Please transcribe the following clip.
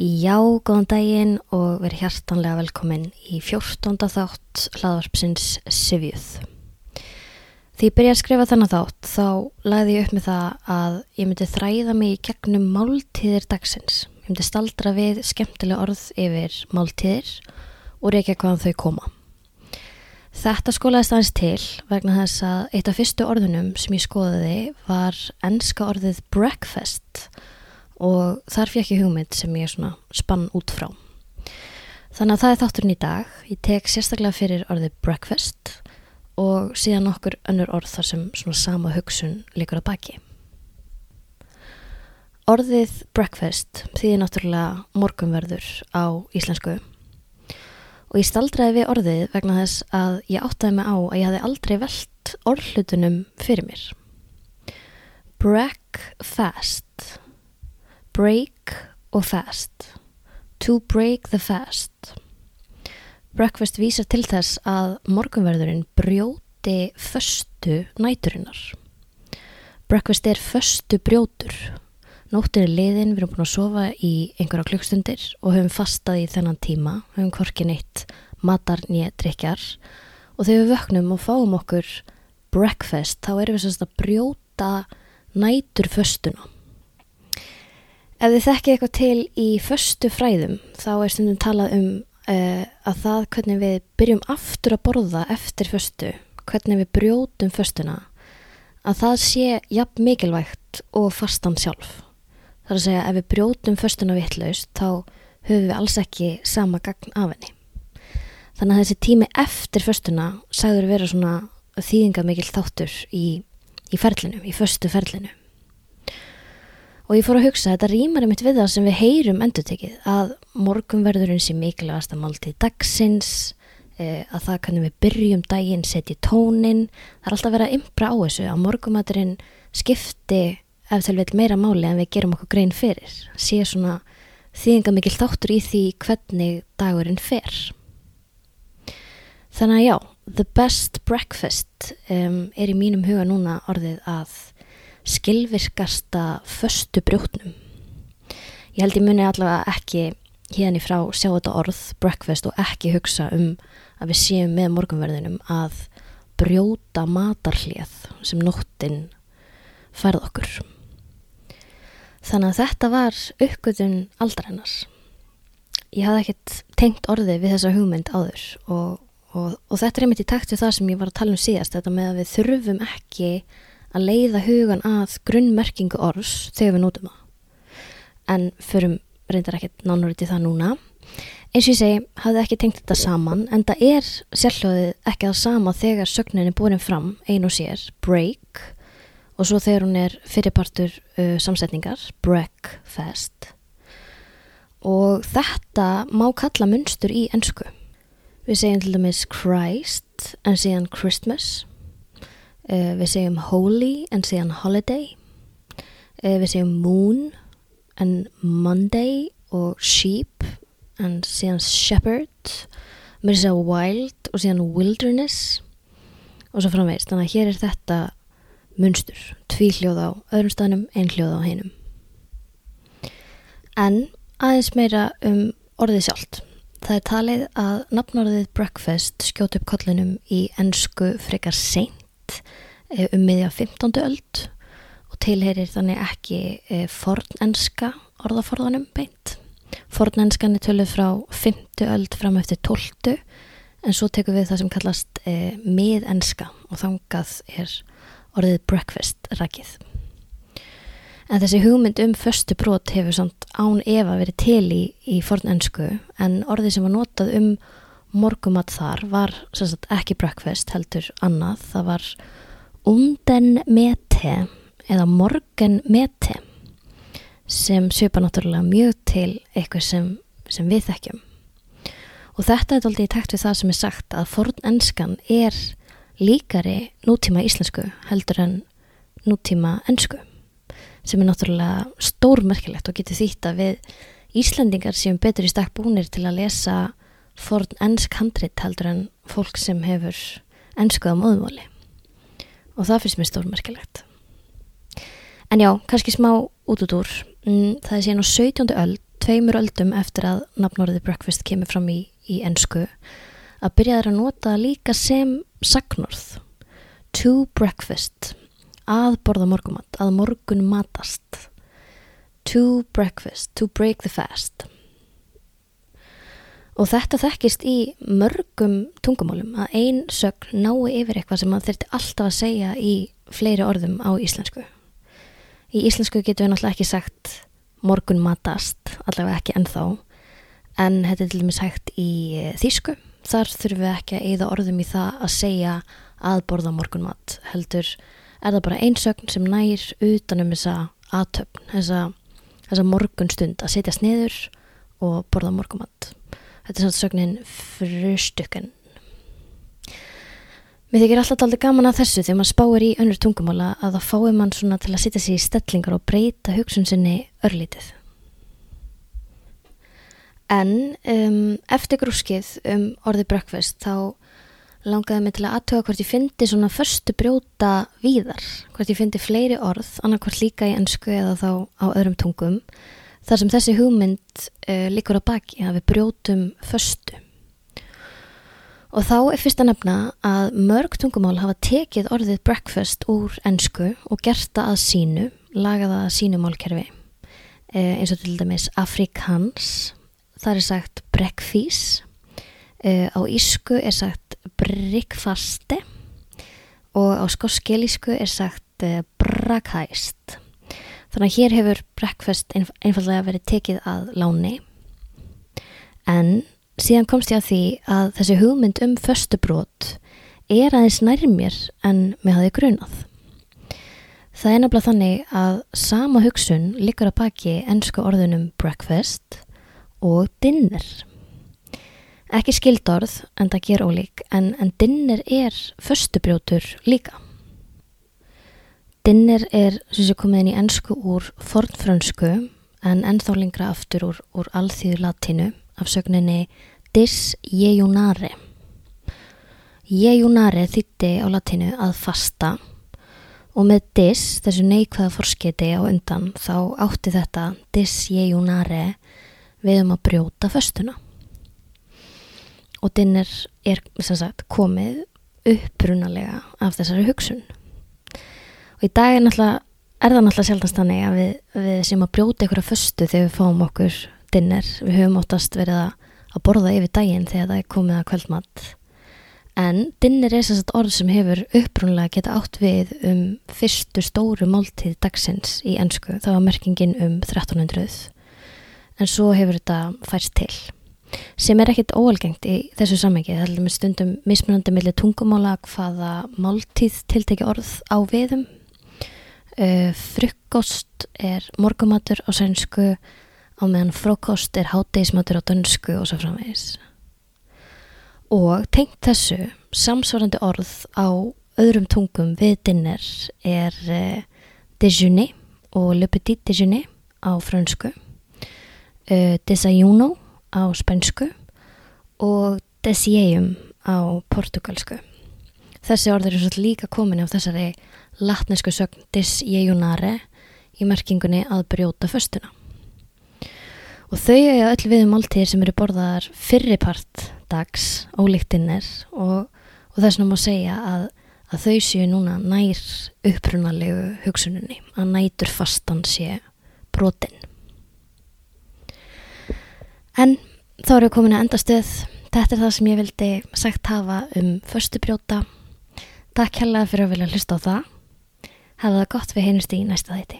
Já, góðan daginn og verið hjartanlega velkomin í 14. þátt hlaðvarpsins Sivjuð. Því ég byrjaði að skrifa þennan þátt þá lagði ég upp með það að ég myndi þræða mig í gegnum máltíðir dagsins. Ég myndi staldra við skemmtilega orð yfir máltíðir og reykja hvaðan þau koma. Þetta skólaðist aðeins til vegna þess að eitt af fyrstu orðunum sem ég skoðiði var enska orðið breakfast og þar fekk ég hugmynd sem ég svona spann út frá. Þannig að það er þátturinn í dag. Ég tek sérstaklega fyrir orðið breakfast og síðan okkur önnur orð þar sem svona sama hugsun líkur að baki. Orðið breakfast þýðir náttúrulega morgunverður á íslensku og ég staldraði við orðið vegna þess að ég áttaði mig á að ég hafði aldrei velt orðlutunum fyrir mér. Break fast break og fast. To break the fast. Breakfast vísar til þess að morgunverðurinn brjóti föstu næturinnar. Breakfast er föstu brjótur. Nóttin er liðin, við erum búin að sofa í einhverja klukkstundir og höfum fastað í þennan tíma, höfum korkin eitt matar nýja drikjar og þegar við vöknum og fáum okkur breakfast þá erum við sérst að brjóta nætur föstuna Ef þið þekkið eitthvað til í förstu fræðum þá er stundum talað um uh, að það hvernig við byrjum aftur að borða eftir förstu, hvernig við brjótum förstuna, að það sé jafn mikilvægt og fastan sjálf. Það er að segja ef við brjótum förstuna vittlaust þá höfum við alls ekki sama gagn af henni. Þannig að þessi tími eftir förstuna sagður vera svona þýðinga mikil þáttur í, í ferlinu, í förstu ferlinu. Og ég fór að hugsa, þetta rýmar einmitt við það sem við heyrum endutekið, að morgunverðurinn sé mikilvægast að máltið dagsins, e, að það kannum við byrjum daginn, setja tónin, það er alltaf verið að impra á þessu, að morgumaturinn skipti ef til veit meira máli en við gerum okkur grein fyrir, sé svona þýðinga mikil þáttur í því hvernig dagurinn fer. Þannig að já, the best breakfast um, er í mínum huga núna orðið að skilvirkasta föstu brjótnum. Ég held ég muni allavega ekki hérna í frá sjá þetta orð, breakfast og ekki hugsa um að við séum með morgunverðinum að brjóta matarhlið sem nóttin færð okkur. Þannig að þetta var uppgötun aldrennar. Ég hafði ekkert tengt orðið við þessa hugmynd áður og, og, og þetta er einmitt í takt við það sem ég var að tala um síðast, þetta með að við þurfum ekki að leiða hugan að grunnmerkingu orðs þegar við nótum það. En förum reyndar ekkert nánuriti það núna. Eins og ég segi, hafði ekki tengt þetta saman, en það er sérhljóðið ekki það sama þegar sögnin er búin fram, ein og sér, break, og svo þegar hún er fyrirpartur uh, samsetningar, breakfast. Og þetta má kalla munstur í ennsku. Við segjum til dæmis Christ en síðan Christmas Uh, við segjum holy en síðan holiday. Uh, við segjum moon en Monday og sheep en síðan shepherd. Mér segja wild og síðan wilderness og svo framvegist. Þannig að hér er þetta munstur. Tví hljóð á öðrum staðnum, ein hljóð á heinum. En aðeins meira um orðið sjálft. Það er talið að nafnorðið breakfast skjóti upp kollinum í ennsku frekar seint Eh, um miðja 15. öld og tilherir þannig ekki eh, fornenska orðaforðanum beint. Fornenskan er töluð frá 5. öld fram eftir 12. en svo tekum við það sem kallast e, miðenska og þangað er orðið breakfast rækið. En þessi hugmynd um förstu brot hefur samt án Eva verið til í, í fornensku en orðið sem var notað um morgumat þar var sagt, ekki breakfast heldur annað, það var unden mete eða morgen mete sem sjöpa náttúrulega mjög til eitthvað sem, sem við þekkjum. Og þetta er aldrei í takt við það sem er sagt að forn enskan er líkari nútíma íslensku heldur en nútíma ensku sem er náttúrulega stórmerkilegt og getur þýtt að við Íslandingar séum betur í stakk búnir til að lesa forn ennsk handrit heldur en fólk sem hefur ennskuð á móðmáli og það finnst mér stórmerkilegt. En já, kannski smá út út úr. Mm, það er síðan á 17. öll tveimur öldum eftir að nafnorðið breakfast kemur fram í, í ennsku að byrja þeir að nota líka sem sagnorð. To breakfast. Að borða morgumat, að morgun matast. To breakfast, to break the fast og þetta þekkist í mörgum tungumálum að ein sögn nái yfir eitthvað sem maður þurfti alltaf að segja í fleiri orðum á íslensku. Í íslensku getur við náttúrulega ekki sagt morgun matast, allavega ekki ennþá. En þetta er til dæmis hægt í þýsku. Þar þurfum við ekki að eigða orðum í það að segja að borða morgunmat heldur er það bara einsögn sem nær utanum þessa aðtöfn þessa, þessa morgun stund að setja sniður og borða morgunmat þetta er svona sögnin frustukken Mér þykir alltaf aldrei gaman að þessu þegar maður spáir í önnur tungumála að það fái mann svona til að setja sig í stellingar og breyta hugsun sinni örlítið. En um, eftir grúskið um orðið breakfast þá langaði mig til að aðtöga hvort ég fyndi svona förstu brjóta víðar, hvort ég fyndi fleiri orð, annarkvort líka í ennsku eða þá á öðrum tungum, þar sem þessi hugmynd uh, líkur á baki að við brjótum förstu. Og þá er fyrst að nefna að mörg tungumál hafa tekið orðið breakfast úr ennsku og gert það að sínu, lagaða að sínu málkerfi, uh, eins og til dæmis afrikans, það er sagt breakfast, uh, á ísku er sagt breakfaste og á skoskelísku er sagt brakhæst. Þannig að hér hefur breakfast einf einfallega verið tekið að láni en síðan komst ég að því að þessi hugmynd um föstubrót er aðeins nærmir en með hafi grunað. Það er nefnilega þannig að sama hugsun likur að baki ennsku orðunum breakfast og dinner. Ekki skildorð en það ger ólík en, en dinner er föstubrjótur líka. Dinner er sem sé komið inn í ennsku úr fornfrönsku en ennþá lengra aftur úr, úr alþýðu latinu af sögninni dis jejunare. Jejunare þýtti á latinu að fasta og með dis, þessu neikvæða forsketi á undan, þá átti þetta dis jejunare við um að brjóta föstuna og dinner er sagt, komið upprunalega af þessari hugsun og í dag er, er það náttúrulega sjálfnast þannig að við, við sem að brjóta ykkur að föstu þegar við fáum okkur dinner. Við höfum óttast verið að, að borða yfir daginn þegar það er komið að kvöldmatt en dinner er sagt, orð sem hefur upprunalega geta átt við um fyrstu stóru máltíð dagsins í ennsku það var merkingin um 1300 en svo hefur þetta færst til sem er ekkit óalgengt í þessu sammengi það er með stundum mismunandi millir tungumála hvaða máltíð tilteki orð á viðum uh, frukost er morgumatur á sænsku á meðan frókost er hátdeismatur á dönsku og svo framvegis og tengt þessu samsvarandi orð á öðrum tungum við dinner er uh, déjeuner og le petit déjeuner á fransku uh, desayuno á spænsku og desieum á portugalsku. Þessi orður er svolítið líka komin af þessari latnesku sögn desieunare í merkingunni að brjóta föstuna. Og þau eiga öll við um alltíðir sem eru borðaðar fyrripart dags, ólíktinnir og, og þess vegna má segja að, að þau séu núna nær upprunalegu hugsuninni, að nætur fastan sé brotinn. En þá eru komin að enda stöð. Þetta er það sem ég vildi sagt hafa um förstu brjóta. Takk hella fyrir að vilja hlusta á það. Hafa það gott við heinust í næsta þætti.